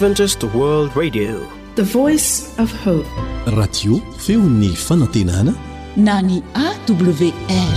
Adventist World Radio, the voice of hope. Radio feony fanantenana na ny AWR.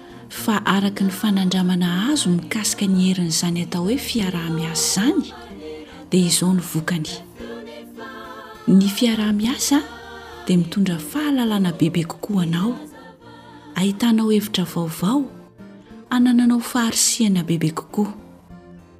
fa araka ny fanandramana azo mikasika ny herin'izany atao hoe fiaraha-miasa izany dia izao ny vokany. Ny fiaraha-miasa dia mitondra fahalalana bebe kokoa anao, ahitanao hevitra vaovao, anananao faharisihana bebe kokoa.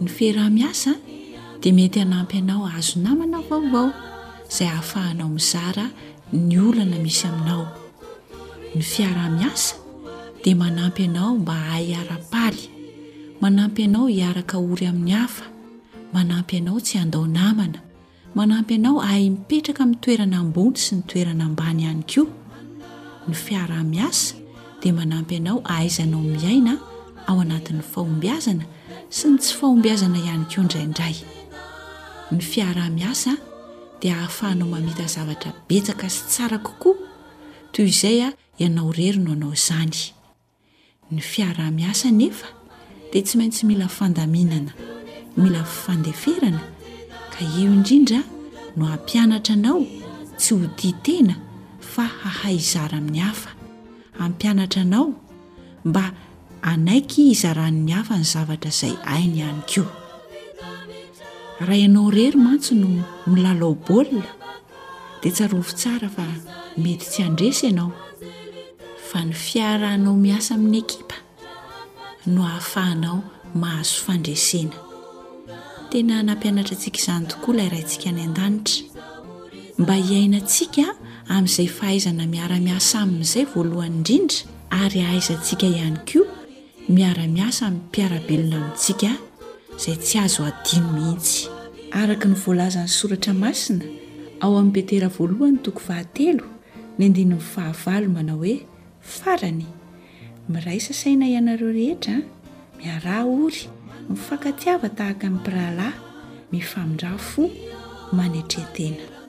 Ny fiaraha-miasa dia mety hanampy anao hahazo namana vaovao, izay hahafahanao mizara ny olana misy aminao. Ny fiaraha-miasa dia manampy anao mba hahay hiara-paly, manampy anao hiaraka ory amin'ny hafa, manampy anao tsy handao namana, Manampy anao hahay mipetraka amin'ny toerana ambony sy ny toerana ambany ihany koa. Ny fiaraha-miasa dia manampy anao hahaizanao miaina ao anatin'ny fahombiazana sy ny tsy fahombiazana ihany koa indraindray. Ny fiaraha-miasa dia ahafahanao mamita zavatra betsaka sy tsara kokoa, toy izay ianao irery no hanao izany. Ny fiaraha-miasa anefa dia tsy maintsy mila fandaminana, mila fandeferana ka io indrindra no hampianatra anao tsy ho tia tena fa hahay hizara amin'ny hafa, hampianatra anao mba hanaiky hizaran'ny hafa ny zavatra izay hainy ihany koa. Raha ianao irery mantsy no milalao baolina dia tsarovy tsara fa mety tsy handresy ianao fa ny fiarahanao miasa amin'ny ekipa no ahafahanao mahazo fandresena. Tena nampianatra antsika izany tokoa ilay Raintsika any an-danitra, mba hiainantsika amin'izay fahaizana miara-miasa aminy izay voalohany indrindra, ary ahaizantsika ihany koa Miara-miasa amin'ny mpiara-belona amintsika izay tsy azo adino mihitsy. Araka ny voalazan'ny Soratra Masina ao amin'ny Petera voalohany toko fahatelo ny andininy fahavalo manao hoe farany, Miraisa saina ianareo rehetra an, miaraha ory, mifankatiava tahaka ny mpirahalahy, mifamindrà fo, manetre-tena.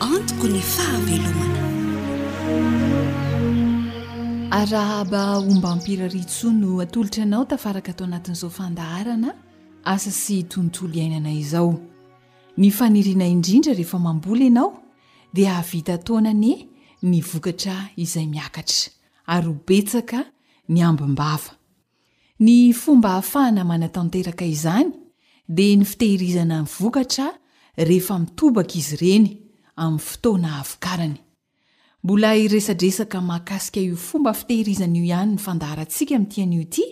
Antoko ny fahavelomana. Arahaba ombam-pirariantsoa no atolotra anao tafaraka ato anatin'izao fandaharana Asa sy tontolo iainana izao. Ny faniriana indrindra rehefa mamboly ianao dia hahavita taona anie ny vokatra izay miakatra ary ho betsaka ny ambim-bava. Ny fomba ahafahana manatanteraka izany dia ny fitehirizana vokatra rehefa mitobaka izy ireny amin'ny fotoana havokarany. Mbola hiresadresaka mahakasika io fomba fitehirizana io ihany ny fandaharantsika amin'ity anio ity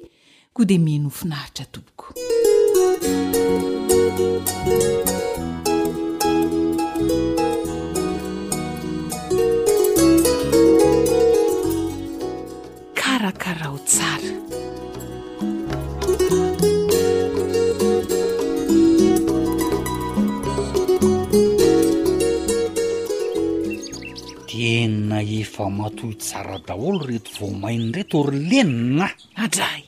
koa dia mihaino ho finaritra tompoko. Karakarao tsara. Tena efa matoy tsara daholo reto voamainy reto ry lenina adray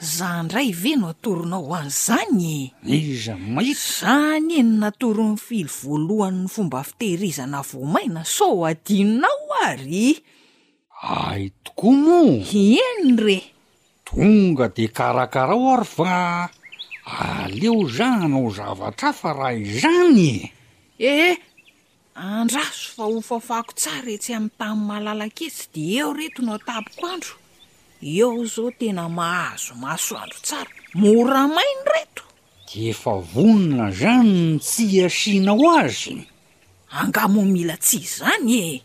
za ndray ve no atoronao ho an'izany e iza maita zany e ny natoron'ny fily voalohan'ny fomba fitehirizana voamaina sao adinonao ary Ay tokoa moa! Eny re! Tonga dia karakarao ary fa aleo za hanao zavatra hafa raha izany e! Ee! Andraso fa hofafako tsara etsy amin'ny tany malalaka etsy dia eo reto no atapiko andro. Eo izao tena mahazo masoandro tsara. Mora maina ireto! Dia efa vonona zany ny tsy hiasinao azy? Angaha moa mila tsy izany e!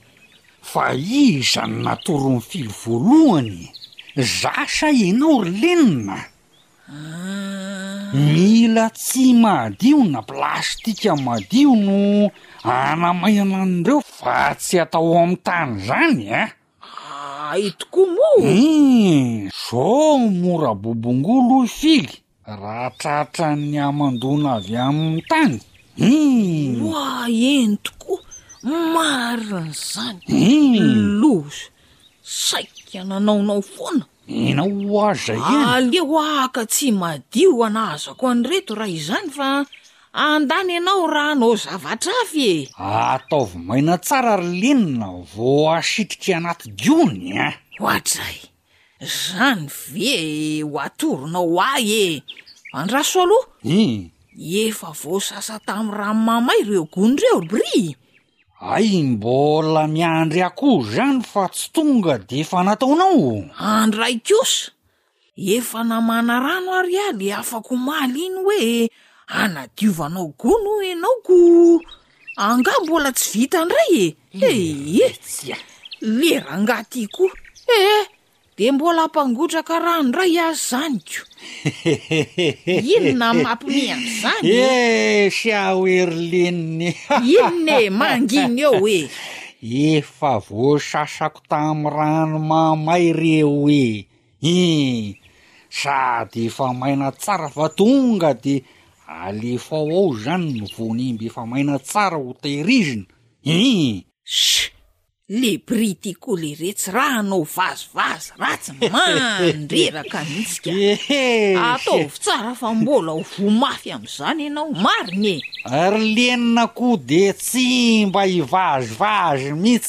Fa iza no natoron'i Filo voalohany? Za sa ianao ry Lenina? Mila tsihy madio na plastika madio no anamainana an'ireo fa tsy atao amin'ny tany zany a! Hay tokoa moa! Hum! Zao mora bobongolo hoy Fily Raha tratran'ny hamandoana avy amin'ny tany? Hum! Oay, eny tokoa, marina izany. Hum! Loza, saika nanaonao foana. Inona ho aza iny? Aleo haka tsy madio hanahazako an'ireto raha izany fa handany ianao raha hanao zavatra hafa e! Ataovy maina tsara ry Lina vao hasitrika anaty gony an! Ohatray! Zany ve ho atoronao ahy e! Andraso aloha! Hum! Efa voasasa tamin'ny rano mamay ireo gony ireo ry Bri! Hay mbola miandry akoho izany fa tsy tonga dia efa nataonao? Andray kosa! Efa namana rano ary aho le afaka omaly iny hoe hanadiovanao gony hoy ianao ko! Angaha mbola tsy vita ndray e? Eeh! Tsia! Le rangaha ty koa. Eeh! De mbola hampangotraka rano ndray azy zany ko. Inona mampime an'izany e? Esy aho Herline! Inona e? Mangina eo e! Efa voasasako tamin'ny rano mamay reo e! Hii! sady efa maina tsara fa tonga de alefao ao izany ny voanimby efa maina tsara ho tehirizina, hii! Sh! le pretty colere tsy raha hanao vazivazy ratsy mandreraka mihitsy ka! ataovy tsara fa mbola ho voa mafy amin'izany ianao, marina e! Ry Lenina koa de tsy mba hivazivazy mihitsy!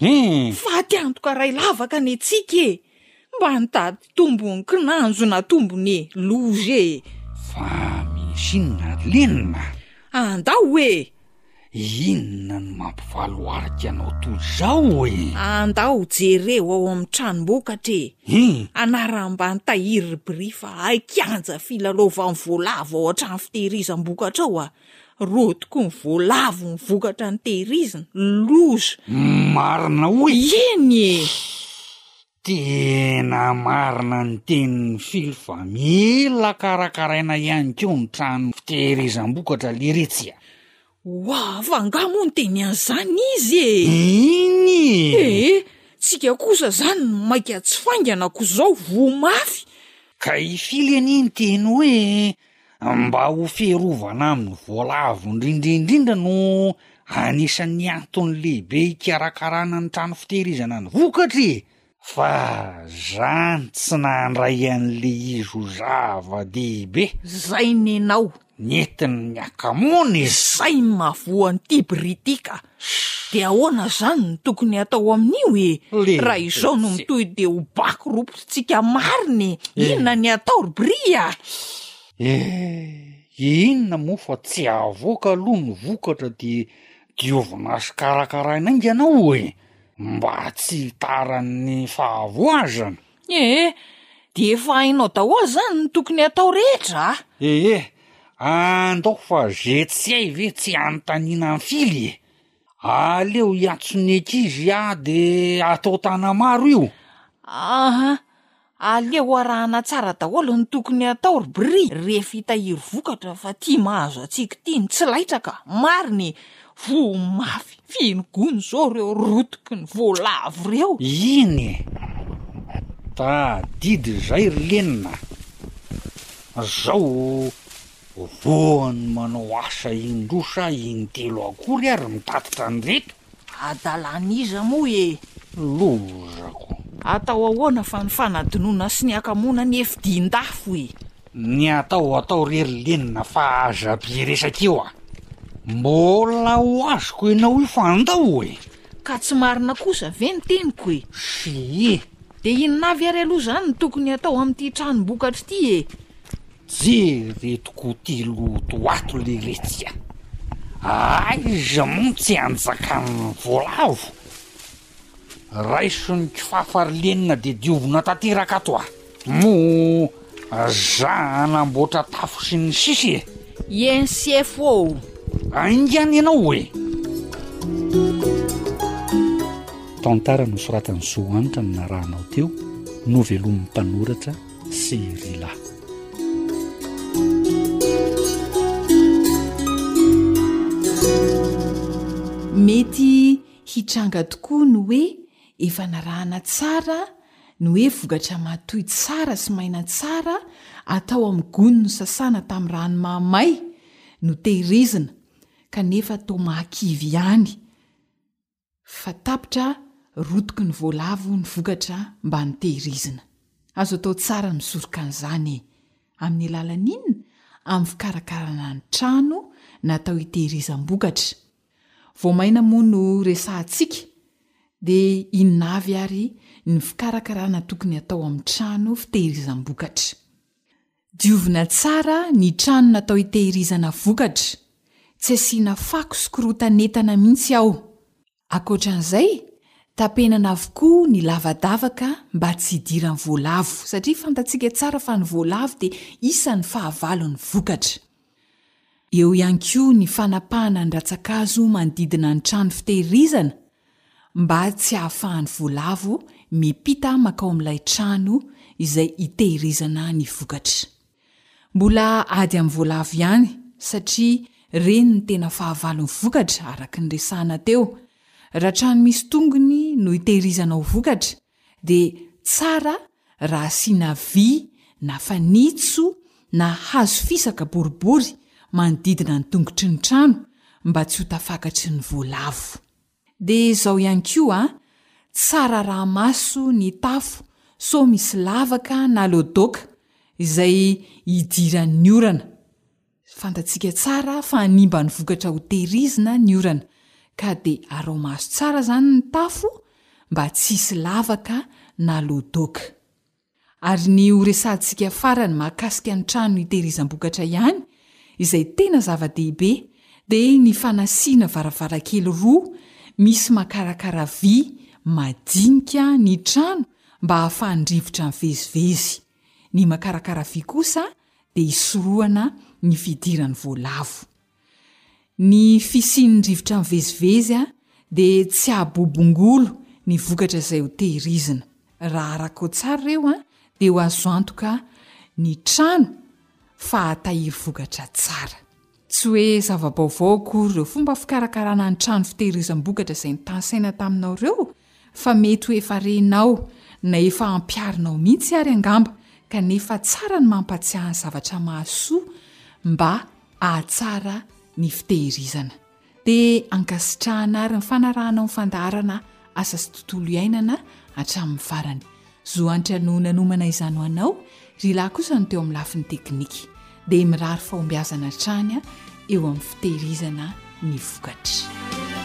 Hum! Faty antoka ray lavaka anie tsika e! Mba nitady tombony kinanjo na tombony loge e! Fa misy inona lenina? Andao e! Inona no mampivaloarika anao toy izao e? Andao jereo ao amin'ny tranom-bokatra e! Hum! Anaram-ban'i Tahiry Bry fa hay kianja filalaovan'ny voalavo ao an-trano fitehirizam-bokatra ao ah! Roa tokoa ny voalavo ny vokatra nitehirizina. Loza. Marina hoy. Eny e! Tena marina ny tenin'i Filo fa mila karakaraina ihany koa ny trano fitehirizam-bokatra leretsy a! Wa, fa angaha moa niteny an'izany izy e! Eny e! Ee, tsika kosa izany no maika tsy faingana ko zao voa mafy! Ka i Fily anie niteny hoe Mba ho fiarovana amin'ny voalavo indrindra indrindra no anisan'ny antony lehibe hikarakarana ny trano fitehirizana ny vokatra e! Fa zany tsy nandray an'le izy ho zava-dehibe. Zay nenao. Nentin'ny hakamoana e! Zay no mahavoa an'ity bry ity ka! De ahoana zany no tokony hatao amin'io e? Raha izao no mitohy de ho bako ropotsitsika marina e! Inona ny hatao ry Bry a! Eh! Inona moa fa tsy avoaka aloha ny vokatra de diovina sy karakaraina aingana ao e! Mba tsy hitaran'ny fahavoazana. Ee, dia efa hainao daholo izany ny tokony hatao rehetra a! Ee, andao fa ze tsy hay ve tsy anontaniana an'i Fily e! Aleo hiantso ny ankizy aho dia atao tanamaro io! Aha, aleo arahana tsara daholo ny tokony hatao ry Bry rehefa hitahiry vokatra fa ity mahazo antsika ity ny tsy laitra ka! Marina e! Voa mafy feno gony zao reo rotiky ny voalavo reo. Iny e! Tadidy izay ry Lenina a! Zao voan'ny manao asa indroa sa intelo akory ary mitatitra an'ireto? Adalan'iza moa e! Lozako. Atao ahoana fa ny fanadinoana sy ny hakamoana anie fidin-dafo e! Ny atao atao re ry lenina fa aza be resaka io a! Mbola ho azoko enao io fa andao e! Ka tsy marina kosa ve ny teniko e? Shyy! Dia inona avy ary aloha izany no tokony hatao amin'ity tranom-bokatra ity e? Jereto-ko ty loto ato leretsy a! Aiza moa tsy anjakan'ny voalavo? Raiso ny kifafa ry lenina dia diovina tanteraka ato a! Moa za hanamboatra tafo sy ny sisa e! Ien siefo ô! Aingana ianao e! Tantara nosoratan'i Zo Hanitra no narahanao teo, novelomin'ny mpanoratra sy i Rila. Mety Hitranga tokoa ny hoe efa narahana tsara, ny hoe vokatra matoy tsara sy maina tsara atao amin'ny gony nosasana tamin'ny rano mahamay no tehirizina kanefa toa mahakivy ihany fa tapitra rotiky ny voalavo ny vokatra mba notehirizina. Azo atao tsara ny misoroka an'izany e! Amin'ny alalan'inona? Amin'ny fikarakarana ny trano natao hitehirizam-bokatra. Vao maina moa no resahantsika dia inona avy ary ny fikarakarana tokony atao amin'ny trano fitehirizam-bokatra? Diovina tsara ny trano natao hitehirizana vokatra, tsy asiana fako sy korontan'entana mihitsy ao. Ankoatran'izay, tapenana avokoa ny lavadavaka mba tsy hidiran'ny voalavo, satria fantatsika tsara fa ny voalavo dia isan'ny fahavalon'ny vokatra. Eo ihany koa ny fanapahana ny ratsan-kazo manodidina ny trano fitehirizana mba tsy hahafahan'ny voalavo mipita mankao amin'ilay trano izay itehirizana ny vokatra. Mbola ady amin'ny voalavo ihany satria reny ny tena fahavalon'ny vokatra araka ny resahana teo. Raha trano misy tongony no itehirizanao vokatra dia tsara raha asiana vy na fanitso na hazo fisaka boribory manodidina ny tongotry ny trano mba tsy ho tafakatry ny voalavo. Dia izao ihany koa, tsara araha maso ny tafo sao misy lavaka na lodoka izay idiran'ny orana. Fantatsika tsara fa hanimba ny vokatra ho tehirizina ny orana ka dia araho-maso tsara izany ny tafo mba tsy hisy lavaka na loha doaka. Ary ny ho resahantsika farany mahakasika ny trano hitehirizam-bokatra ihany izay tena zava-dehibe dia ny fanasiana varavarankely roa misy makarakara vy madinika ny trano mba hahafahan'ny rivotra mivezivezy. Ny makarakara vy kosa dia hisorohana ny fidiran'ny voalavo. Ny fisian'ny rivotra mivezivezy dia tsy hahabobongolo ny vokatra izay ho tehirizina. Raha rakao tsara ireo dia ho azo antoka ny trano fa hatahiry vokatra tsara. Tsy hoe zava-baovao akory ireo fomba fikarakarana ny trano fitehirizam-bokatra izay notanisaina taminao ireo fa mety ho efa renao na efa ampiharinao mihitsy ary angamba kanefa tsara ny mampatsiahy ny zavatra mahasoa mba hahatsara ny fitehirizana. dia ankasitrahana àry ny fanarahanao ny fandaharana Asa sy Tontolo Iainana hatramin'ny farany. Zo antra no nanomana izany ho anao, ry lahy kosa no teo amin'ny lafiny teknika. Dia mirary fahombiazana hatrany eo amin'ny fitehirizana ny vokatra.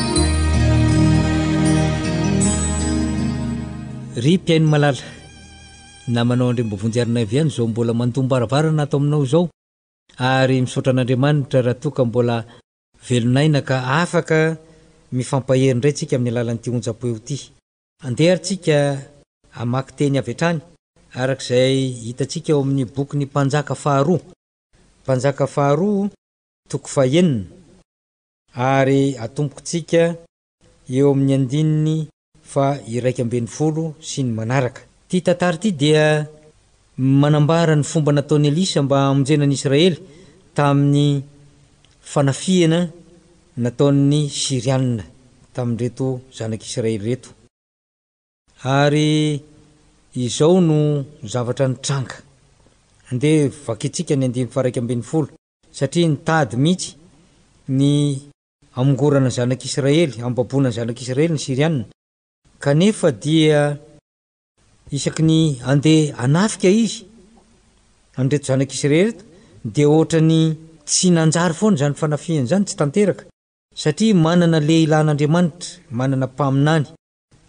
Ry mpihaino malala, namanao Andriambovonjy Arinaivy ihany izao mbola mandom-baravarana ato aminao izao ary misaotra an'Andriamanitra raha toa ka mbola velon'aina ka afaka mifampahery indray tsika amin'ny alalan'ity onjam-peo ity. Andeha ary tsika hamaky teny avy hatrany araka izay hitantsika ao amin'ny bokin'ny Mpanjaka faharoa, Mpanjaka faharoa, toko fahenina. Ary atombokintsika eo amin'ny andininy faha iraika ambin'ny folo sy ny manaraka. Ity tantara ity dia manambara ny fomba nataon'i Elisa mba hamonjena an'i Israely tamin'ny fanafihana nataon'ny Syrianina tamin'ireto zanak'i Israely ireto. Ary izao no zavatra nitranga. Andeha vakintsika ny andininy faha iraika ambin'ny folo. Satria nitady mihitsy ny hamongorana ny zanak'Israely, hambaboana ny zanak'Israely ny Syriana, kanefa dia isaky ny handeha hanafika izy an'ireto zanak'Israely ireto dia ohatran'ny tsy nanjary foana izany fanafihana izany, tsy tanteraka, satria manana lehilahin'Andriamanitra, manana mpaminany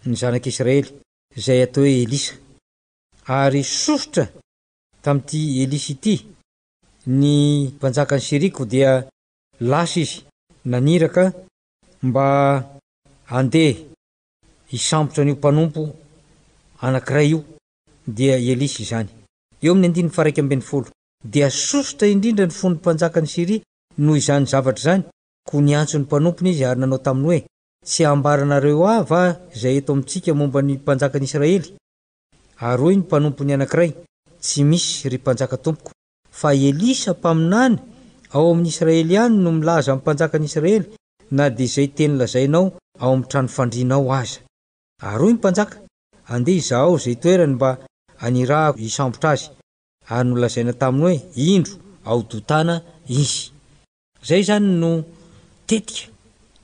ny zanak'Israely izay atao hoe Elisa, ary sosotra tamin'ity Elisa ity. ny mpanjakan'i Syria koa dia lasa izy naniraka mba handeha hisambotra an'io mpanompo anankiray io, dia i Elisy izany. Eo amin'ny andininy faharaika ambin'ny folo, dia sosotra indrindra ny fon'ny mpanjakan'i Syria noho izany zavatra izany, koa niantso ny mpanompony izy ary nanao taminy hoe, Tsy ambaranareo ahy va izay eto amintsika momba ny mpanjakan'i Israely? Ary hoy ny mpanompony anankiray, Tsy misy, ry mpanjaka tompoko, fa i Elisa mpaminany ao amin'ny Israely ihany no milaza amin'ny mpanjakan'Israely na dia izay teny lazainao ao amin'ny trano fandrianao aza. Ary hoy ny mpanjaka, Andeha izahao izay toerany mba anirahako hisambotra azy. Ary nolazaina taminy hoe, Indro, ao Dotana izy. Izay izany no tetika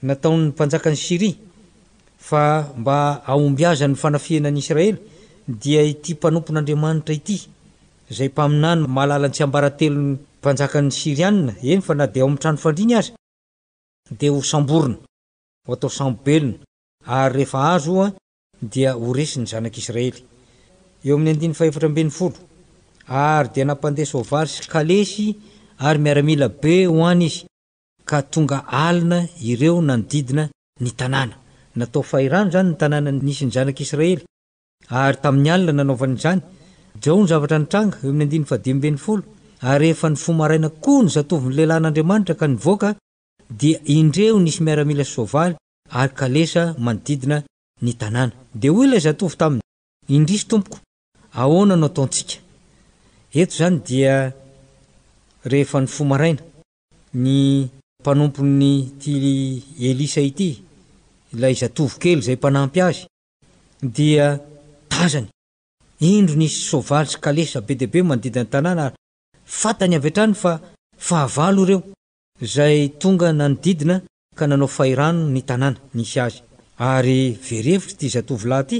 nataon'ny mpanjakan'i Syria fa mba hahombiazan'ny fanafihana an'i Israely dia ity mpanompon'Andriamanitra ity izay mpaminany mahalala ny tsiambaratelon'ny mpanjakan'ny Syrianina, eny fa na dia ao amin'ny trano fandriany aza dia ho samborina, ho atao sambo-belona ary rehefa azo dia ho resy ny Zanak' Israely. Eo amin' ny andininy fahefatra ambin' ny folo, Ary dia nampandeha soavaly sy kalesy ary miaramila be ho any izy, ka tonga alina ireo nanodidina ny tanàna. Natao fahirano izany ny tanàna nisy ny Zanak' Israely, ary tamin' ny alina nanaovany izany. Jao ny zavatra nitranga, eo amin' ny andininy fahadimy ambin' ny folo, Ary rehefa nifoha maraina koa ny zatovon' ny lehilahin' Andriamanitra ka nivoaka, dia indreo nisy miaramila sy soavaly, ary kalesa manodidina ny tanàna. Dia hoy ilay zatovo taminy, Indrisy tompoko, ahoana no ataontsika? Eto izany dia rehefa nifoha maraina ny mpanompon'ity Elisa ity, ilay zatovo kely izay mpanampy azy dia tazany, indro nisy soavaly sy kalesa be dia be manodidina ny tanàna, ary fantany avy hatrany fa fahavalo ireo. Izay tonga nanodidina ka nanao fahirano ny tanàna nisy azy, ary very hevitra ity zatovolahy ity,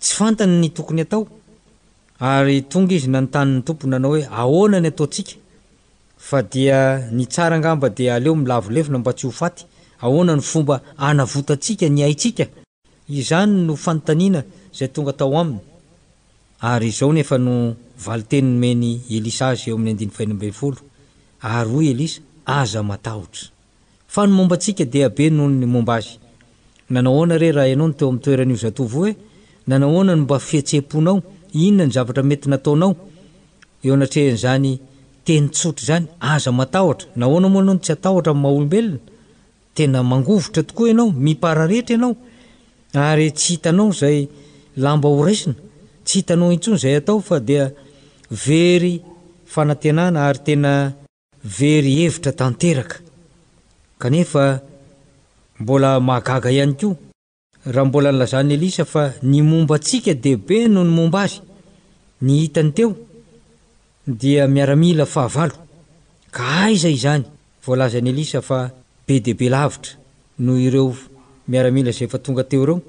tsy fantany ny tokony atao, ary tonga izy nanontany ny Tompo nanao hoe, Ahoana ny ataontsika? Fa dia ny tsara angamba dia aleo milavo lefona mba tsy ho faty, ahoana no fomba hanavotantsika ny aintsika? Izany no fanontaniana izay tonga tao aminy, ary izao nefa no valin-teny nomen'i Elisa azy eo amin'ny andininy fahenina ambin'ny folo, Ary hoy Elisa, Aza matahotra, fa ny momba antsika dia be noho ny momba azy. Nanahoana re raha ianao no teo amin'ny toeran'io zatovo io e? Nanahoana no mba fihetseham-ponao? Inona ny zavatra mety nataonao eo anatrehan'izany teny tsotra izany, Aza matahotra? Nahoana moa ianao no tsy hatahotra amin'ny maha-olombelona? Tena mangovitra tokoa ianao, mipararetra ianao, ary tsy hitanao izay lamba ho raisina, tsy hitanao intsony izay hatao fa dia very fanantenana ary tena very hevitra tanteraka. Kanefa mbola mahagaga ihany koa. Raha mbola nilazan'i Elisa fa ny momba antsika dia be noho ny momba azy ny hitany teo, dia miaramila fahavalo, ka aiza izany voalazan'i Elisa fa be dia be lavitra noho ireo miaramila izay efa tonga teo ireo?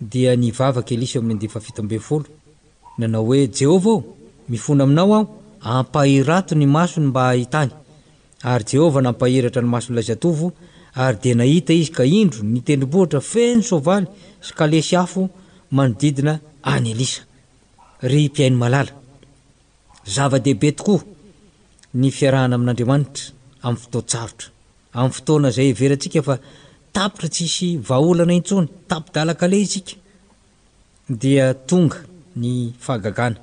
Dia nivavaka Elisa amin'ny andiany fahafito ambin'ny folo, nanao hoe, Jehovah ô, mifona aminao aho, ampahirato ny masony mba hahitany. Ary Jehovah nampahiratra ny mason'ilay zatovo, ary dia nahita izy ka indro ny tendrombohitra feno soavaly sy kalesy afo manodidina an'i Elisa. Ry mpihaino malala, zava-dehibe tokoa ny fiarahana amin'Andriamanitra amin'ny fotoan-tsarotra. Amin'ny fotoana izay heverantsika fa tapitra tsisy vahaolana intsony, tapi-dalan-kaleha isika, dia tonga ny fahagagana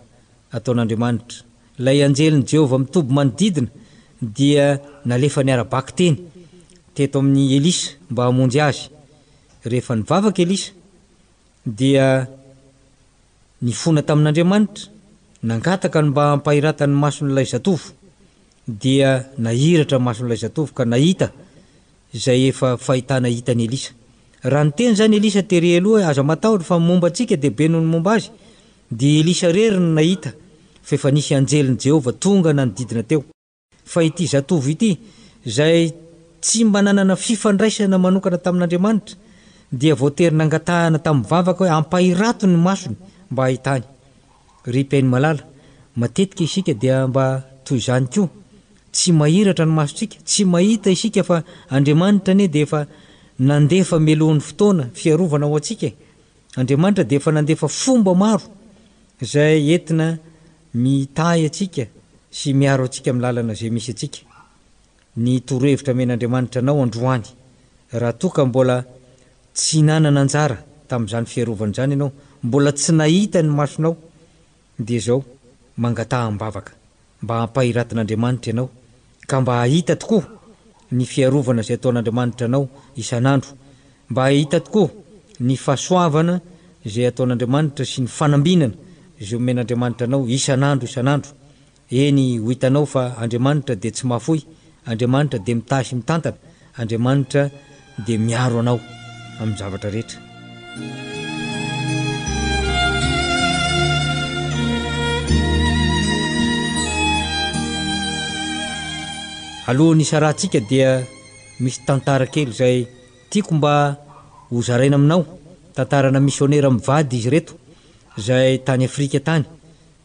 ataon'Andriamanitra. Ilay anjelin'i Jehovah mitoby manodidina dia nalefany ara-bakiteny teto amin'i Elisa mba hamonjy azy. Rehefa nivavaka Elisa, dia nifona tamin'Andriamanitra, nangataka ny mba hampahiratany ny mason'ilay zatovo, dia nahiratra ny mason'ilay zatovo ka nahita izay efa fahitana hitan' Elisa. Raha niteny izany Elisa tery aloha hoe aza matahotra fa ny momba antsika dia be noho ny momba azy, dia Elisa irery no nahita fa efa nisy anjelin'i Jehovah tonga nanodidina teo. Fa ity zatovo ity, izay tsy mba nanana fifandraisana manokana tamin'Andriamanitra, dia voatery nangatahana tamin'ny vavaka hoe ampahirato ny masony mba hahitany. Ry Mpeno malala, matetika isika dia mba toy izany koa. Tsy mahiratra ny masontsika, tsy mahita isika fa Andriamanitra anie dia efa nandefa melohan'ny fotoana fiarovana ho antsika e! Andriamanitra dia efa nandefa fomba maro izay entina mitahy antsika sy miaro antsika amin'ny lalana izay misy antsika. ny torohevitra omen'Andriamanitra anao androany. Raha toa ka mbola tsy nanana anjara tamin'izany fiarovana izany ianao, mbola tsy nahita ny masonao, dia izao, mangataha am-bavaka, mba hampahiratin'Andriamanitra ianao, ka mba hahita tokoa ny fiarovana izay ataon'Andriamanitra anao isan'andro, mba hahita tokoa ny fahasoavana izay ataon'Andriamanitra sy ny fanambinana izay omen'Andriamanitra anao isan'andro isan'andro, Eny, ho hitanao fa Andriamanitra dia tsy mahafoy, Andriamanitra dia mitahy sy mitantana, Andriamanitra dia miaro anao amin'ny zavatra rehetra. Alohan'ny hisarahantsika dia misy tantara kely izay tiako mba ho zaraina aminao, tantarana misionera mivady izy ireto izay tany Afrika tany,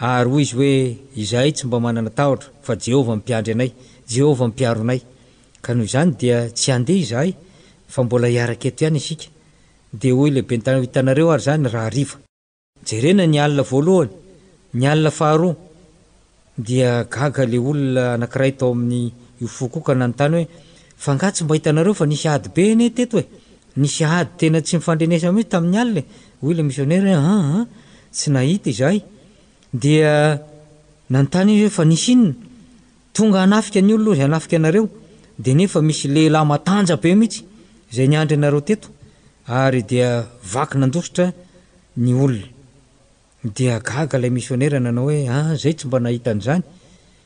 Ary hoy izy hoe, Izahay tsy mba manana tahotra, fa Jehovah no mpiandry anay, Jehovah no mpiaro anay. Ka noho izany dia tsy handeha izahay, fa mbola hiaraka eto ihany isika. Dia hoy ilay ben'ny tanàna, Hitanareo àry izany raha hariva. Jerena ny alina voalohany, ny alina faharoa. Dia gaga ilay olona anankiray tao amin'io foko io ka nanontany hoe, Fa nga tsy mba hitanareo fa nisy ady be anie teto e! Nisy ady tena tsy nifandrenesa mihitsy tamin'ny alina e! hoy ilay misionera hoe an an! tsy nahita izahay! Dia nanontany izy hoe fa nisy inona? Tonga hanafika ny olona hoy izy hanafika anareo! Dia nefa misy lehilahy matanja be mihitsy izay niandry anareo teto ary dia vaky nandositra ny olona! Dia gaga ilay misionera nanao hoe ah zay tsy mba nahita an'izany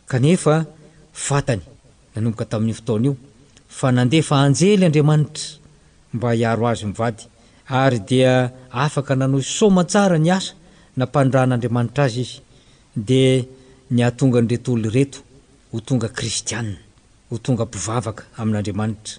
kanefa fantany nanomboka tamin'io fotoana io fa nandefa anjely Andriamanitra mba hiaro azy mivady ary dia afaka nanohy soamantsara ny asa nampanorahan'Andriamanitra azy izy dia ny hahatonga an'ireto olona ireto ho tonga kristiana, ho tonga mpivavaka amin'Andriamanitra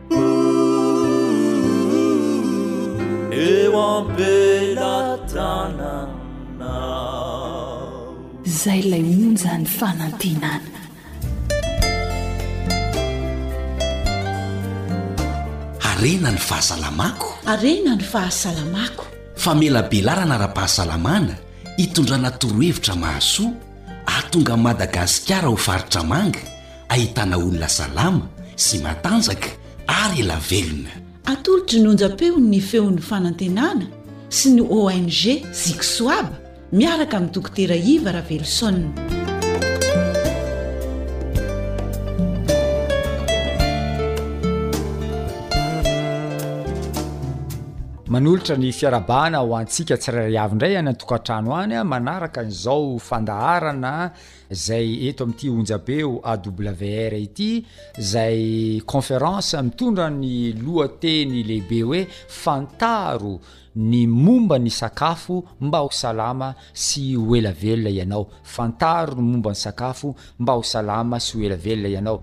Zay lay onja ny fanantenana. Harena ny fahasalamako. Harena ny fahasalamako. Famelabelarana ara-pahasalamana itondrana torohevitra mahasoa ahatonga an'i Madagasikara ho faritra manga, ahitana olona salama sy matanjaka ary ela velona. Atolotry ny onjam-peon'ny Feon'ny Fanantenana sy ny ONG Zixoab miaraka amin'i Dokotera Iva Raveloson. Manolotra ny fiarabana ho antsika tsirairay avy indray any an-tokantrano any manaraka izao fandaharana Zay eto amty onjabeo AWR ity zay conference mitondra ny lohateny lehibe hoe fantaro ny momba ny sakafo mba ho salama sy ho ela velona ianao fantaro ny momba ny sakafo mba ho salama sy ho ela velona ianao.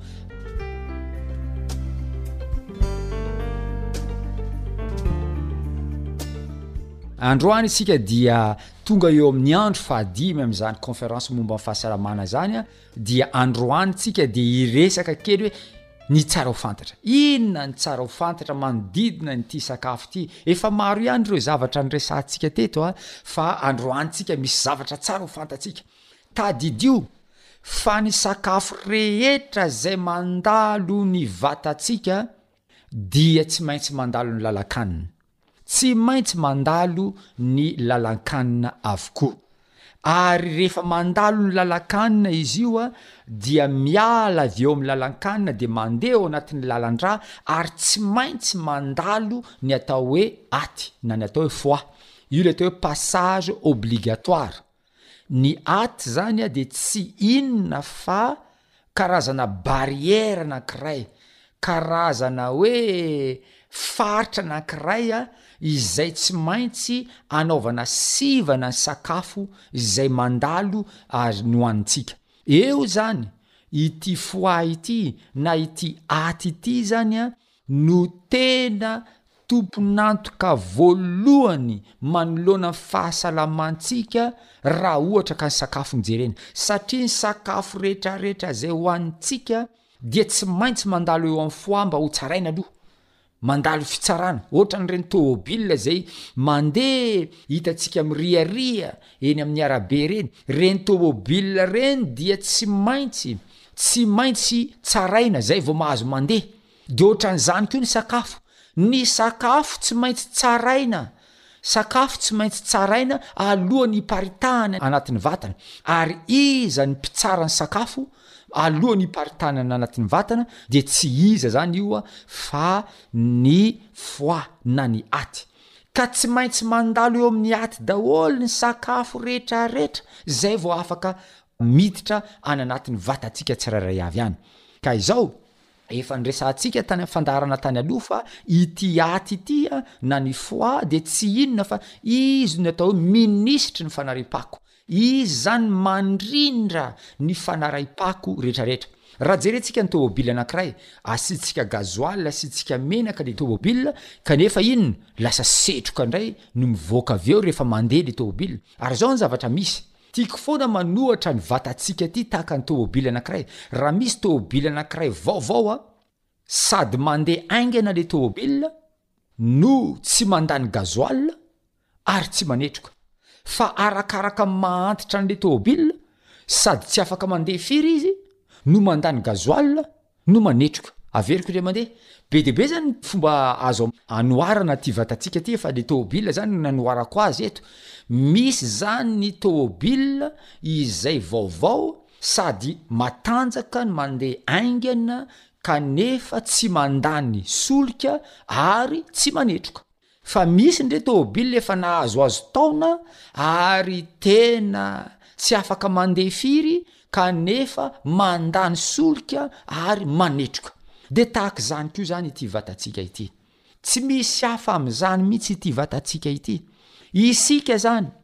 Androany isika dia Tonga eo amin'ny andro fahadimy amin'izany conférence momba ny fahasalamana izany aho dia androany tsika dia hiresaka kely hoe ny tsara ho fantatra. Inona ny tsara ho fantatra manodidina ity sakafo ity? Efa maro ihany ireo zavatra niresahantsika teto a, fa androany tsika misy zavatra tsara ho fantatsika. Tadidio fa ny sakafo rehetra izay mandalo ny vatantsika dia tsy maintsy mandalo ny lalan-kanina. Tsy maintsy mandalo ny lalan-kanina avokoa. Ary rehefa mandalo ny lalan-kanina izy io dia miala avy eo amin'ny lalan-kanina dia mandeha ao anatin'ny lalan-drà ary tsy maintsy mandalo ny atao hoe aty na ny atao hoe foie. Io ilay atao hoe passage obligatoire. Ny hat zany dia tsy inona fa karazana barrière anankiray, karazana hoe faritra anankiray izay tsy maintsy anaovana sivana ny sakafo izay mandalo ary ny hoanintsika. Eo zany, ity foie ity na ity hat ity zany no tena tompon'antoka voalohany manoloana ny fahasalamantsika raha ohatra ka ny sakafo no jerena, satria ny sakafo rehetrarehetra izay hohanintsika dia tsy maintsy mandalo eo amin'ny foie mba hotsaraina aloha, mandalo fitsarana, ohatran'ireny tomobil izay mandeha hitantsika miriaria eny amin'ny arabe ireny, ireny tomobil ireny dia tsy maintsy, tsy maintsy tsaraina izay vao mahazo mandeha. Dia ohatran'izany koa ny sakafo. Ny sakafo tsy maintsy tsaraina, sakafo tsy maintsy tsaraina alohan'ny hiparitahany anatin'ny vatana. Ary iza ny mpitsara ny sakafo alohan'ny hiparitahany any anatin'ny vatana dia tsy iza izany io fa ny foie na ny aty. Ka tsy maintsy mandalo eo amin'ny aty daholo ny sakafo rehetrarehetra izay vao afaka miditra any anatin'ny vatantsika tsirairay avy any. Ka izao. Efa niresahantsika tany amin'ny fandaharana tany aloha fa ity aty ity na ny foie dia tsy inona fa izy no atao hoe minisitry ny fanariam-pako. Izy izany mandrindra ny fanaraim-pako rehetrarehetra. Raha jerentsika ny tômôbily anankiray, asiantsika gazoala, asiantsika menaka ilay tômôbila kanefa inona, lasa setroka indray no mivoaka avy eo rehefa mandeha ilay tômôbila. Ary izao ny zavatra misy, Tiako foana manohatra ny vatantsika ity tahaka ny tômôbily anankiray. Raha misy tômôbily anankiray vaovao an, sady mandeha haingana ilay tômôbila no tsy mandany gasoil ary tsy manetroka. Fa arakaraka ny maha antitra an'ilay tômôbila, sady tsy afaka mandeha firy izy no mandany gasoil, no manetroka, averiko indray mandeha, be dia be zany ny fomba azo anoharana ity vatantsika ity fa le tômôbila zany no nanoharako azy eto, misy zany ny tômôbila izay vaovao sady matanjaka no mandeha haingana kanefa tsy mandany solika ary tsy manetroka. Fa misy ndre tôbily efa nahazoazo taona ary tena tsy afaka mandeha firy kanefa mandany solika ary manetroka. Dia tahaka izany koa izany ity vatantsika ity. Tsy misy hafa amin'izany mihitsy ity vatantsika ity. Isika izany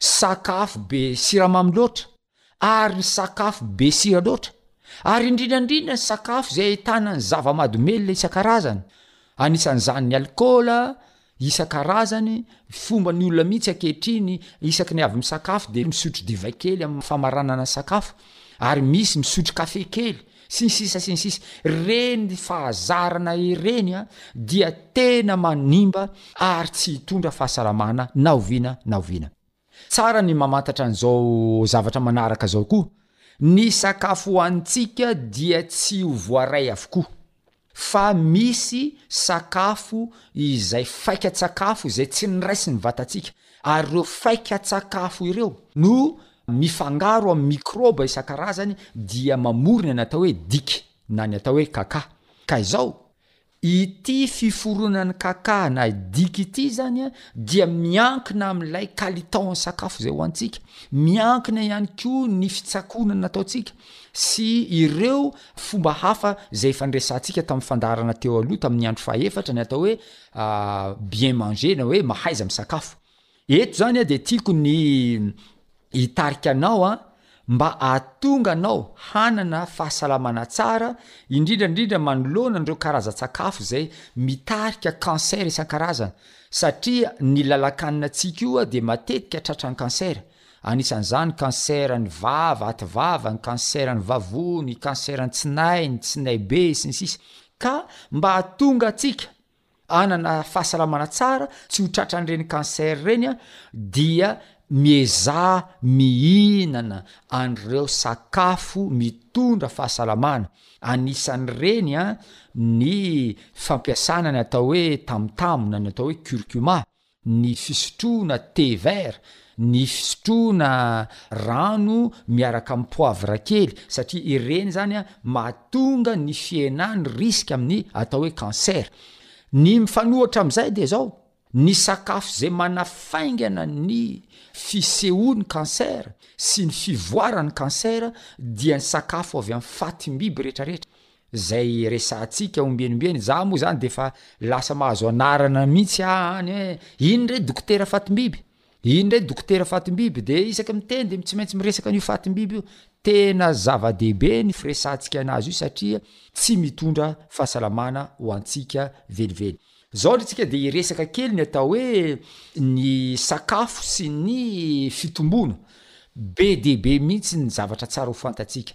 sakafo be siramamy loatra ary ny sakafo be sira loatra, ary indrindra indrindra ny sakafo izay ahitana ny zava-mahadomelina isan-karazany, anisan'izany ny alikaola isan-karazany, fomba ny olona mihitsy ankehitriny isaky ny avy misakafo dia misotro divay kely amin'ny famaranana sakafo ary misy misotro kafe kely, Sy ny sisa sy ny sisa. Reny fahazarana ireny dia tena manimba ary tsy hitondra fahasalamana na oviana na oviana. Tsara ny mamantatra an'izao zavatra manaraka izao koa, ny sakafo hohanintsika dia tsy ho voaray avokoa. Fa misy sakafo izay faikan-tsakafo izay tsy niraisin'ny vatantsika, ary ireo faikan-tsakafo ireo no mifangaro amin'ny mikrôba isan-karazany dia mamory ny an'atao hoe diky na ny atao hoe kaka. Ka izao, ity fiforonan'ny kaka na diky ity izany dia miankina amin'ilay kalitaon'ny sakafo izay hohanintsika, miankina ihany koa ny fitsakoana nataontsika sy ireo Fomba hafa izay efa niresahantsika tamin'ny fandaharana teo aloha tamin'ny andro fahaefatra ny atao hoe bien manger na hoe mahaiza misakafo. Eto izany dia tiako ny hitarika anao mba hahatonga anao hanana fahasalamana tsara, indrindra indrindra manoloana an'ireo karazan-tsakafo izay mitarika cancer isan-karazany satria ny lalan-kanina antsika io dia matetika tratran'ny cancer. Anisan'izany ny kanseran'ny vava, ativava, ny kanseran'ny vavony, ny kanseran'ny tsinay, ny tsinaibe, sy ny sisa Ka mba hahatonga antsika hanana fahasalamana tsara, tsy ho tratran'ireny kansera ireny dia miezaha mihinana an'ireo sakafo mitondra fahasalamana, anisan'ireny ny fampiasana ny atao hoe tamotamo na ny atao hoe curcuma. ny fisotroana thé vert, ny fisotroana rano miaraka amin'ny poivre kely satria ireny izany mahatonga ny fihenan'ny risque amin'ny atao hoe cancer. Ny mifanohitra amin'izay dia izao, ny sakafo izay manafaingana ny fisehoan'ny cancer sy ny fivoaran'ny cancer dia ny sakafo avy amin'ny fatim-biby rehetrarehetra, Zay resahantsika ombienimbeny za moa zany de fa lasa mahazo anarana mintsy ah any hoe iny ndray dokotera fatim-biby iny ndray dokotera fatim-biby de isaka miteny de tsy maintsy miresaka an'io fatim-biby io tena zava-dehibe ny firesahantsika anazy io satria tsy mitondra fahasalamana ho antsika velively zao ndry tsika de hiresaka kely ny atao hoe ny sakafo sy ny fitomboana be dia be mintsy ny zavatra tsara ho fantatsika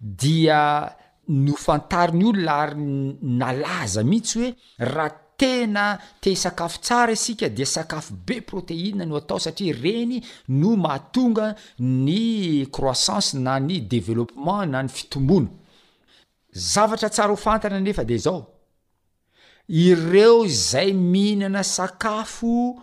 dia nofantarin'ny olona ary nalaza mihitsy hoe raha tena te hisakafo tsara isika dia sakafo be protéine no atao satria ireny no mahatonga ny croissance na ny développement na ny fitomboana. Zavatra tsara ho fantatra anefa dia izao, ireo izay mihinana sakafo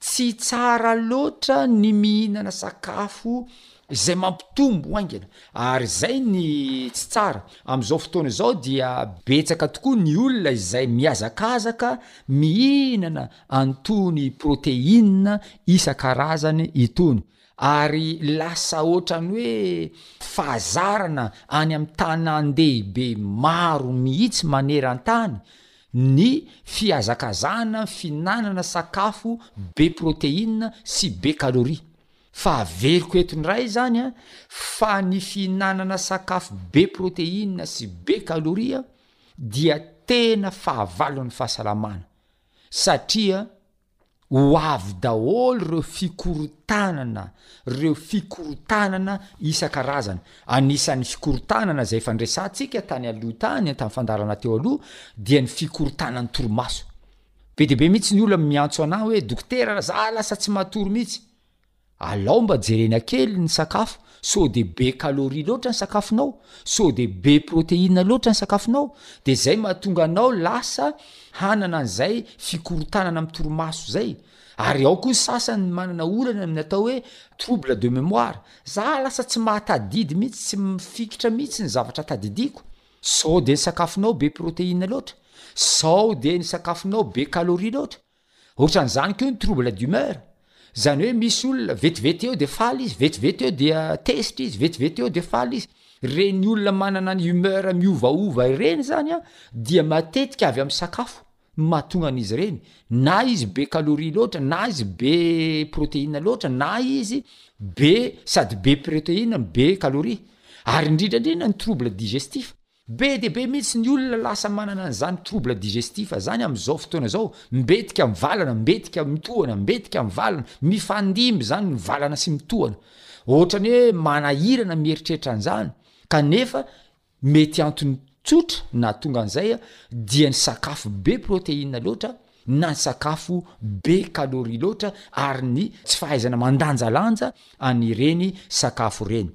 Tsy tsara loatra ny mihinana sakafo izay mampitombo haingana, ary izay ny tsy tsara. Amin'izao fotoana izao dia betsaka tokoa ny olona izay mihazakazaka mihinana an'itony protéines isan-karazany itony, ary lasa ohatran'ny hoe fahazarana any amin'ny tanàn-dehibe maro mihitsy maneran-tany Ny fihazakazahana ny fihinanana sakafo be protéines sy be calories. Fa averiko eto indray izany fa ny fihinanana sakafo be protéines sy be calories dia tena fahavalon'ny fahasalamana satria Ho avy daholo ireo fikorontanana, ireo fikorontanana isan-karazany. Anisan'ny fikorontanana izay efa niresahantsika tany aloha tany, tamin'ny fandaharana teo aloha, dia ny fikorontanan'ny torimaso. Be dia be mihitsy ny olona miantso anà hoe, Dokotera, za lasa tsy matory mihitsy. Alao mba jerena kely ny sakafo, sao dia be calorie loatra ny sakafonao, sao dia be proteine loatra ny sakafonao, dia zay mahatonga anao lasa hanana an'izay fikorontanana amin'ny torimaso zay, ary ao koa ny sasany manana olana amin'ny atao hoe trouble de mémoire, za lasa tsy mahatadidy mihitsy, tsy mifikitra mihitsy ny zavatra tadidiko, sao dia ny sakafonao be proteine loatra, sao dia ny sakafonao be calorie loatra. Ohatran'izany koa ny trouble d'humeur, izany hoe misy olona vetivety eo dia faly izy, vetivety eo dia tezitra izy, vetivety eo dia faly izy. Ireny olona manana ny humeur miovaova ireny izany an, dia matetika avy amin'ny sakafo no mahatonga an'izy ireny, na izy be calorie loatra, na izy be protéine loatra, na izy be sady be protéine no be calorie. Ary indrindra indrindra ny trouble digestif, Be dia be mihitsy ny olona lasa manana an'izany trouble digestif zany amin'izao fotoana izao, mbetika mivalana, mbetika mitohana, mbetika mivalana, mifandimby izany ny valana sy mitohana. Ohatran'ny hoe manahirana mieritreritra an'izany, kanefa mety antony tsotra nahatonga an'izay dia ny sakafo be protéine loatra na ny sakafo be calorie loatra ary ny tsy fahaizana mandanjalanja an'ireny sakafo ireny.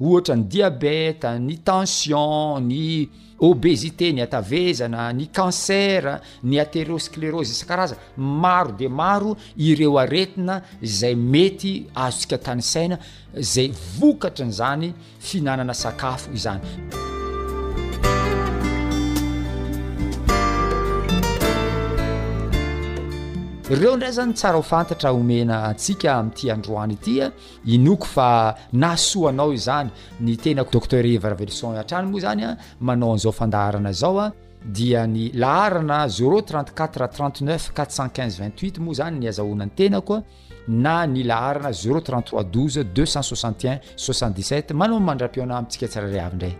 Ohatra, ny diabeta, ny tension, ny obésité, ny hatavezana, ny cancer, ny atherosclerose isan-karazany. Maro dia maro ireo aretina izay mety azontsika tanisaina izay vokatrin'izany fihinanana sakafo izany. Ireo indray zany tsara ho fantatra omena antsika amin'ity androany ity Inoako fa nahasoa anao izany. Ny tenako Docteur Eva Raveloson hatrany moa izany an, manao an'izao fandaharana izao an, dia ny laharana zéro trente quatre trente neuf quatre cent quinze vingt huit moa izany ny azahoana ny tenako na ny laharana zéro trente trois douze deux cent soixante et un soixante dix sept. Manao ny mandra-pihaona amintsika tsirairay avy indray.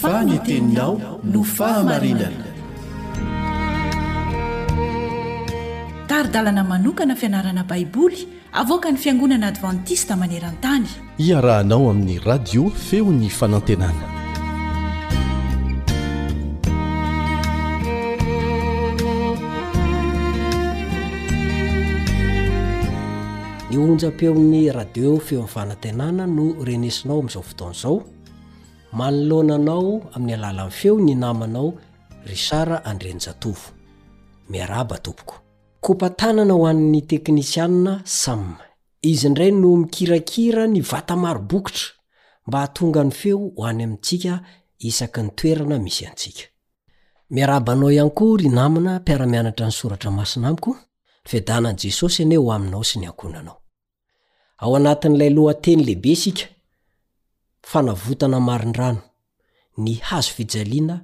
fa ny teninao no fahamarinana tari-dalana manokana fianarana baiboly avoaka ny fiangonana advantista maneran-tany Iarahanao amin'ny radio feo ny fanantenana. Ny onjam-peon'ny radio feo ny fanantenana no renesinao amin'izao fotoana izao. Manoloana anao amin'ny alalan'ny feo ny namanao Richard Andrianjatovo. Miarahaba tompoko. Kopa-tanana ho an'ny teknisiana Sam. Izy indray no mikirakira ny vata maro bokotra mba hahatonga ny feo ho any amintsika isaky ny toerana misy antsika. Miarahaba anao ihany koa ry namana mpiara-mianatra ny soratra masina amiko, ny fiadanan'i Jesosy anie ho aminao sy ny ankohonanao. Ao anatin'ilay lohateny lehibe isika, Fanavotana marindrano, ny Hazofijaliana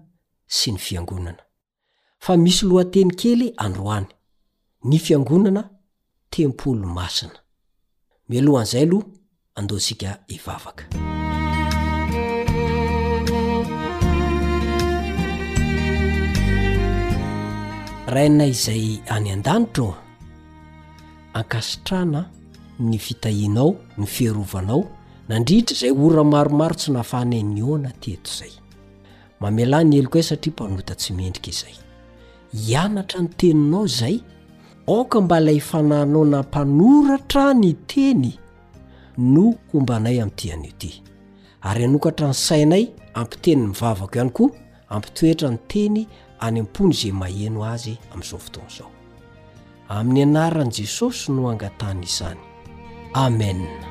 sy ny Fiangonana. fa misy lohateny kely androany, Ny Fiangonana, Tempoly Masina. Mialohan'izay aloha andao isika hivavaka. Rainay izay any an-danitra ô, ankasitrahana ny fitahianao, ny fiarovanao nandritra izay ora maromaro tsy nahafahanay nihaona teto izay. Mamelà ny helokay satria mpanota tsy mendrika izay. Hianatra ny teninao izay, aoka mba ilay fanahinao nampanoratra ny teny no homba anay amin'ity anio ity. Ary hanokatra ny sainay, hampiteny ny vavako ihany koa, hampitoetra ny teny any am-pony izay maheno azy amin'izao fotoana izao. Amin'ny anaran'i Jesosy no angatahana izany. Amena.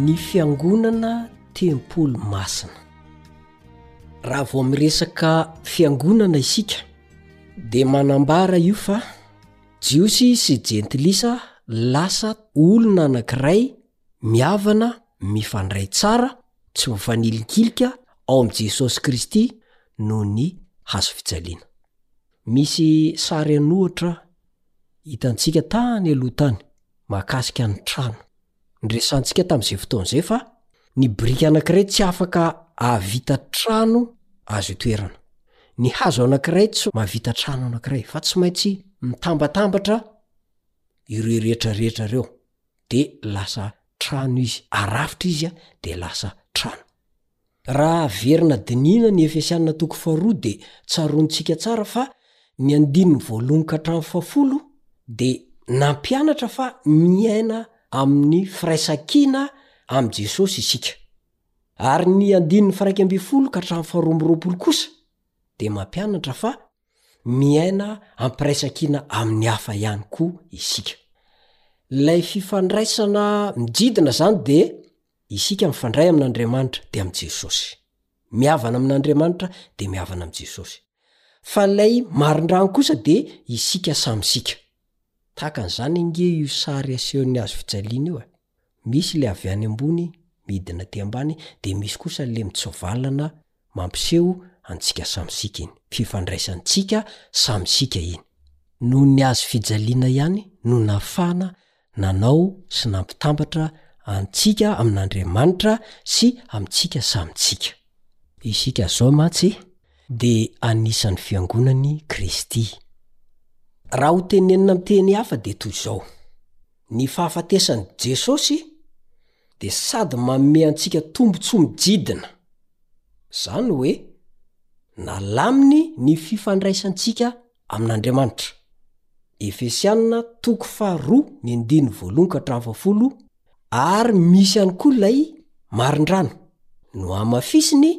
ny fiangonana tempoly masina raha vao miresaka fiangonana isika dia manambara io fa jiosy sy jentilisa lasa olona anankiray mihavana, mifandray tsara, tsy mifanilinkilika ao amin'i Jesosy Kristy noho ny Hazo fijaliana. Misy sary an'ohatra hitantsika tany aloha tany mahakasika ny trano. Niresahantsika tamin'izay fotoana izay fa ny biriky anankiray tsy afaka hahavita trano azo itoerana. Ny hazo anankiray tsy mahavita trano anankiray, fa tsy maintsy mitambatambatra ireo rehetra rehetra ireo. de lasa trano izy, arafitra izy a de lasa trano. Raha averina dinihina ny Efesiana toko faharoa de tsaroantsika tsara fa ny andininy voalohony ka hatramin'ny fahafolo de nampianatra fa miaina amin'ny firaisan-kina amin'i Jesosy isika. Ary ny andininy faraika ambin'ny folo ka hatramin'ny faharoa amby roapolo kosa de mampianatra fa Miaina am-piraisankina amin'ny hafa ihany koa isika. Ilay fifandraisana mididina izany dia, isika mifandray amin'Andriamanitra dia amin'i Jesosy. Mihavana amin'Andriamanitra dia mihavana amin'i Jesosy. Fa ilay marindrano kosa dia isika samy isika. Tahaka an'izany ange io sary asehon'ny hazofijaliana io e! Misy le avy any ambony midina aty ambany dia misy kosa le mitsovalana mampiseho antsika samy isika iny, fifandraisantsika samy isika iny. Noho ny hazo fijaliana ihany no nahafahana nanao sy nampitambatra antsika amin'Andriamanitra sy amintsika samy isika. Isika zao mantsy dia anisan'ny fiangonan'i Kristy. Raha ho tenenina amin'ny teny hafa dia toy izao. Ny fahafatesan'i Jesosy dia sady manome antsika tombontsoa mijidina, izany hoe nalaminy ny fifandraisantsika amin'Andriamanitra, Efesiana toko faharoa ny andininy voalohony ka hatramin'ny fahafolo, ary misy ihany koa ilay marindrano nohamafisiny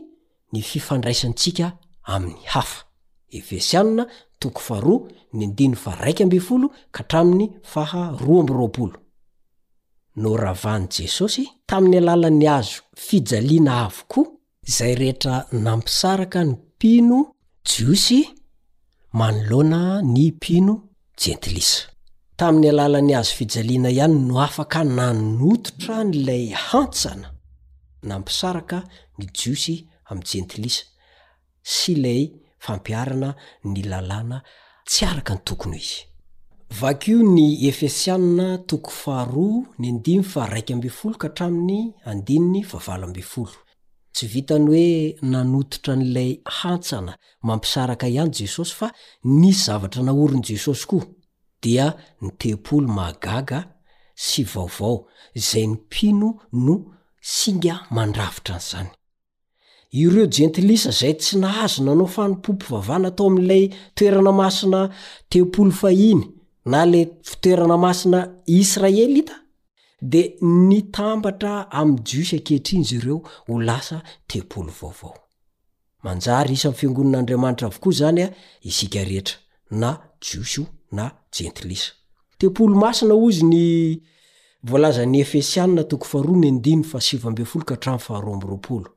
ny fifandraisantsika amin'ny hafa. Efesianina, toko faharoa, ny andininy faharaika ambin'ny folo ka hatramin'ny faha roa amby roapolo. Noravan'i Jesosy, tamin'ny alalan'ny hazo fijaliana avokoa, izay rehetra nampisaraka ny mpino jiosy manoloana ny mpino jentilisa. Tamin'ny alalan'ny hazo fijaliana ihany no afaka nanototra an'ilay hantsana nampisaraka ny Jiosy amin'ny jentilisa sy ilay fampiharana ny Lalàna tsy araka ny tokony ho izy. Vakio ny Efesiana toko faharoa ny andininy faha-raika ambin'ny folo ka hatramin'ny andininy fahavalo ambin'ny folo. Tsy vitan'ny hoe nanototra an'ilay hantsana mampisaraka ihany Jesosy fa nisy zavatra naorin'i Jesosy koa, dia ny tempoly mahagaga sy vaovao izay ny mpino no singa mandrafitra an'izany. Ireo jentilisa izay tsy nahazo nanao fanompoam-pivavahana tao amin'ilay toerana masina tempoly fahiny na ilay fitoerana masina israelita Dia nitambatra amin'ny Jiosy ankehitriny izy ireo ho lasa tempoly vaovao. Manjary isan'ny fiangonan'Andriamanitra avokoa izany isika rehetra, na Jiosy io na Jentilisa. Tempoly masina, hoy izy, ny voalazan'ny Efesiana toko faharoa ny andininy fahasivy ambin'ny folo ka hatramin'ny faharoa amby roapolo.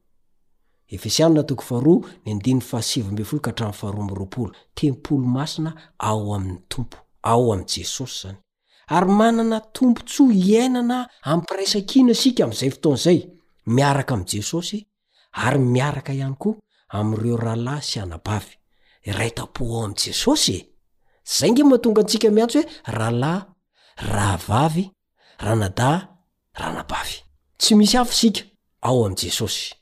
Efesiana toko faharoa ny andininy fahasivy ambin'ny folo ka hatramin'ny faharoa amby roapolo. Tempoly masina ao amin'ny Tompo, ao amin'i Jesosy izany. ary manana tombontsoa iainana amim-piraisankina isika amin'izay fotoana izay, miaraka amin'i Jesosy ary miaraka ihany koa amin'ireo rahalahy sy anabavy iray tam-po ao amin'i Jesosy e! Izay ange mahatonga antsika miantso hoe rahalahy, rahavavy, ranadahy, ranabavy. Tsy misy hafa isika ao amin'i Jesosy.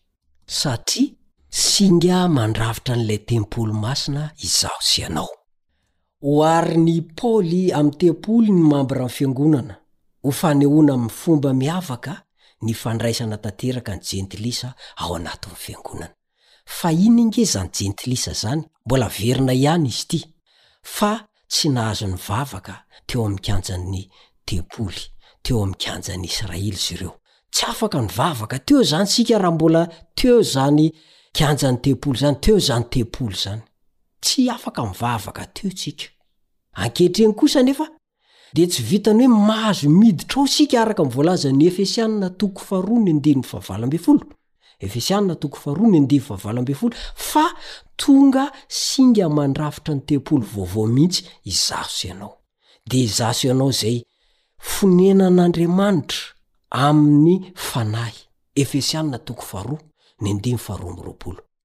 Satria singa mandrafitra an'ilay tempoly masina izaho sy ianao. Oharin'i Paoly amin'ny tempoly ny mambran'ny fiangonana, ho fanehoana amin'ny fomba miavaka ny fandraisana tanteraka ny Jentilisa ao anatin'ny fiangonana. Fa inn nge zany jentilisa zany, mbola averina ihany izy ity fa tsy nahazo nivavaka teo amin'ny kianjan'ny tempoly teo amin'ny kianjan'ny Israely izy ireo. Tsy afaka nivavaka teo zany isika raha mbola teo zany kianjan'ny tempoly zany, teo zany tempoly zany. Tsy afaka mivavaka teo tsika. Ankehitriny kosa anefa dia tsy vitan'ny hoe mahazo miditra ao isika araka ny voalazan'ny Efesiana toko faharoa ny andininy fahavalo ambin'ny folo, Efesiana toko faharoa ny andivo fahavalo ambin'ny folo, fa tonga singa mandrafitra ny tempoly vaovao mihitsy izaho sy ianao. Dia izaho sy ianao izay fonenan'Andriamanitra amin'ny fanahy, Efesiana toko faharoa ny andininy faharoa amby roapolo.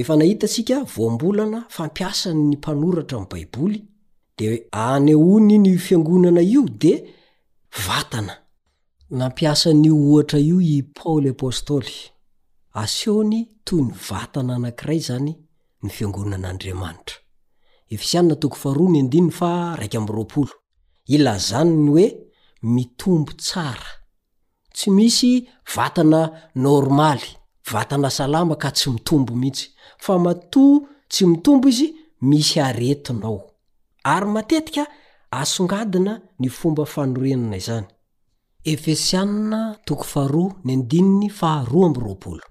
Efa nahitantsika voambolana fampiasan' ny mpanoratra ny Baiboly, dia anehoany in' io fiangonana io dia vatana. Nampiasa an' io ohatra io i Paoly apostoly. Asehony toy ny vatana anankiray izany ny fiangonan' Andriamanitra. Efesiana toko faharoa ny andininy faha raika amby roapolo. Ilazany ny hoe mitombo tsara. Tsy misy vatana normaly, vatana salama ka tsy mitombo mihitsy. Fa matoa tsy mitombo izy, misy aretina ao. Ary matetika asongadina ny fomba fanorenana izany. Efesiana toko faharoa ny andininy faha roa amby roapolo.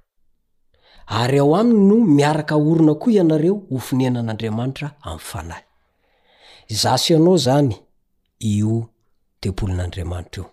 Ary ao aminy no miaraka orina koa ianareo ho fonenan'Andriamanitra amin'ny fanahy. Izaho sy ianao izany. io tempolin'Andriamanitra io.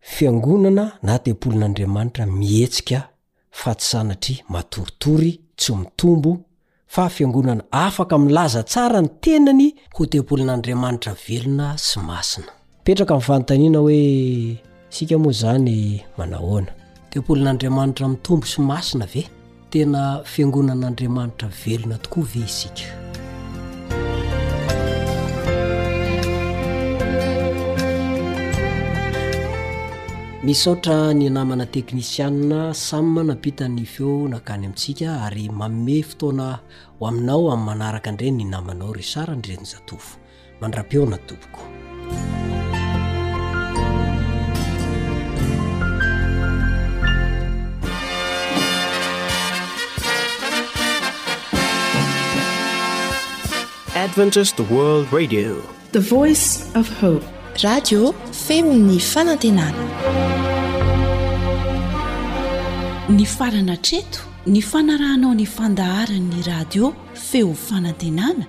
Fiangonana na tempolin'Andriamanitra mihetsika fa tsy sanatria matoritory, tsy mitombo, fa fiangonana afaka milaza tsara ny tenany ho tempolin'Andriamanitra velona sy masina. Mipetraka ny fanontaniana hoe. Isika moa izany manahoana? Tempolin'Andriamanitra mitombo sy masina ve? Tena fiangonan'Andriamanitra velona tokoa ve isika? Misaotra ny namana teknisianina Sam nampita ny feo nakany amintsika ary manome fotoana ho aminao amin'ny manaraka indray ny namanao Richard Andrianjatovo. mandra-peona tompoko. Adventist World Radio The Voice of Hope Radio Femin'ny Fanantenana Ny farana treto ny fanarahanao ny fandaharan'ny radio Feo Fanantenana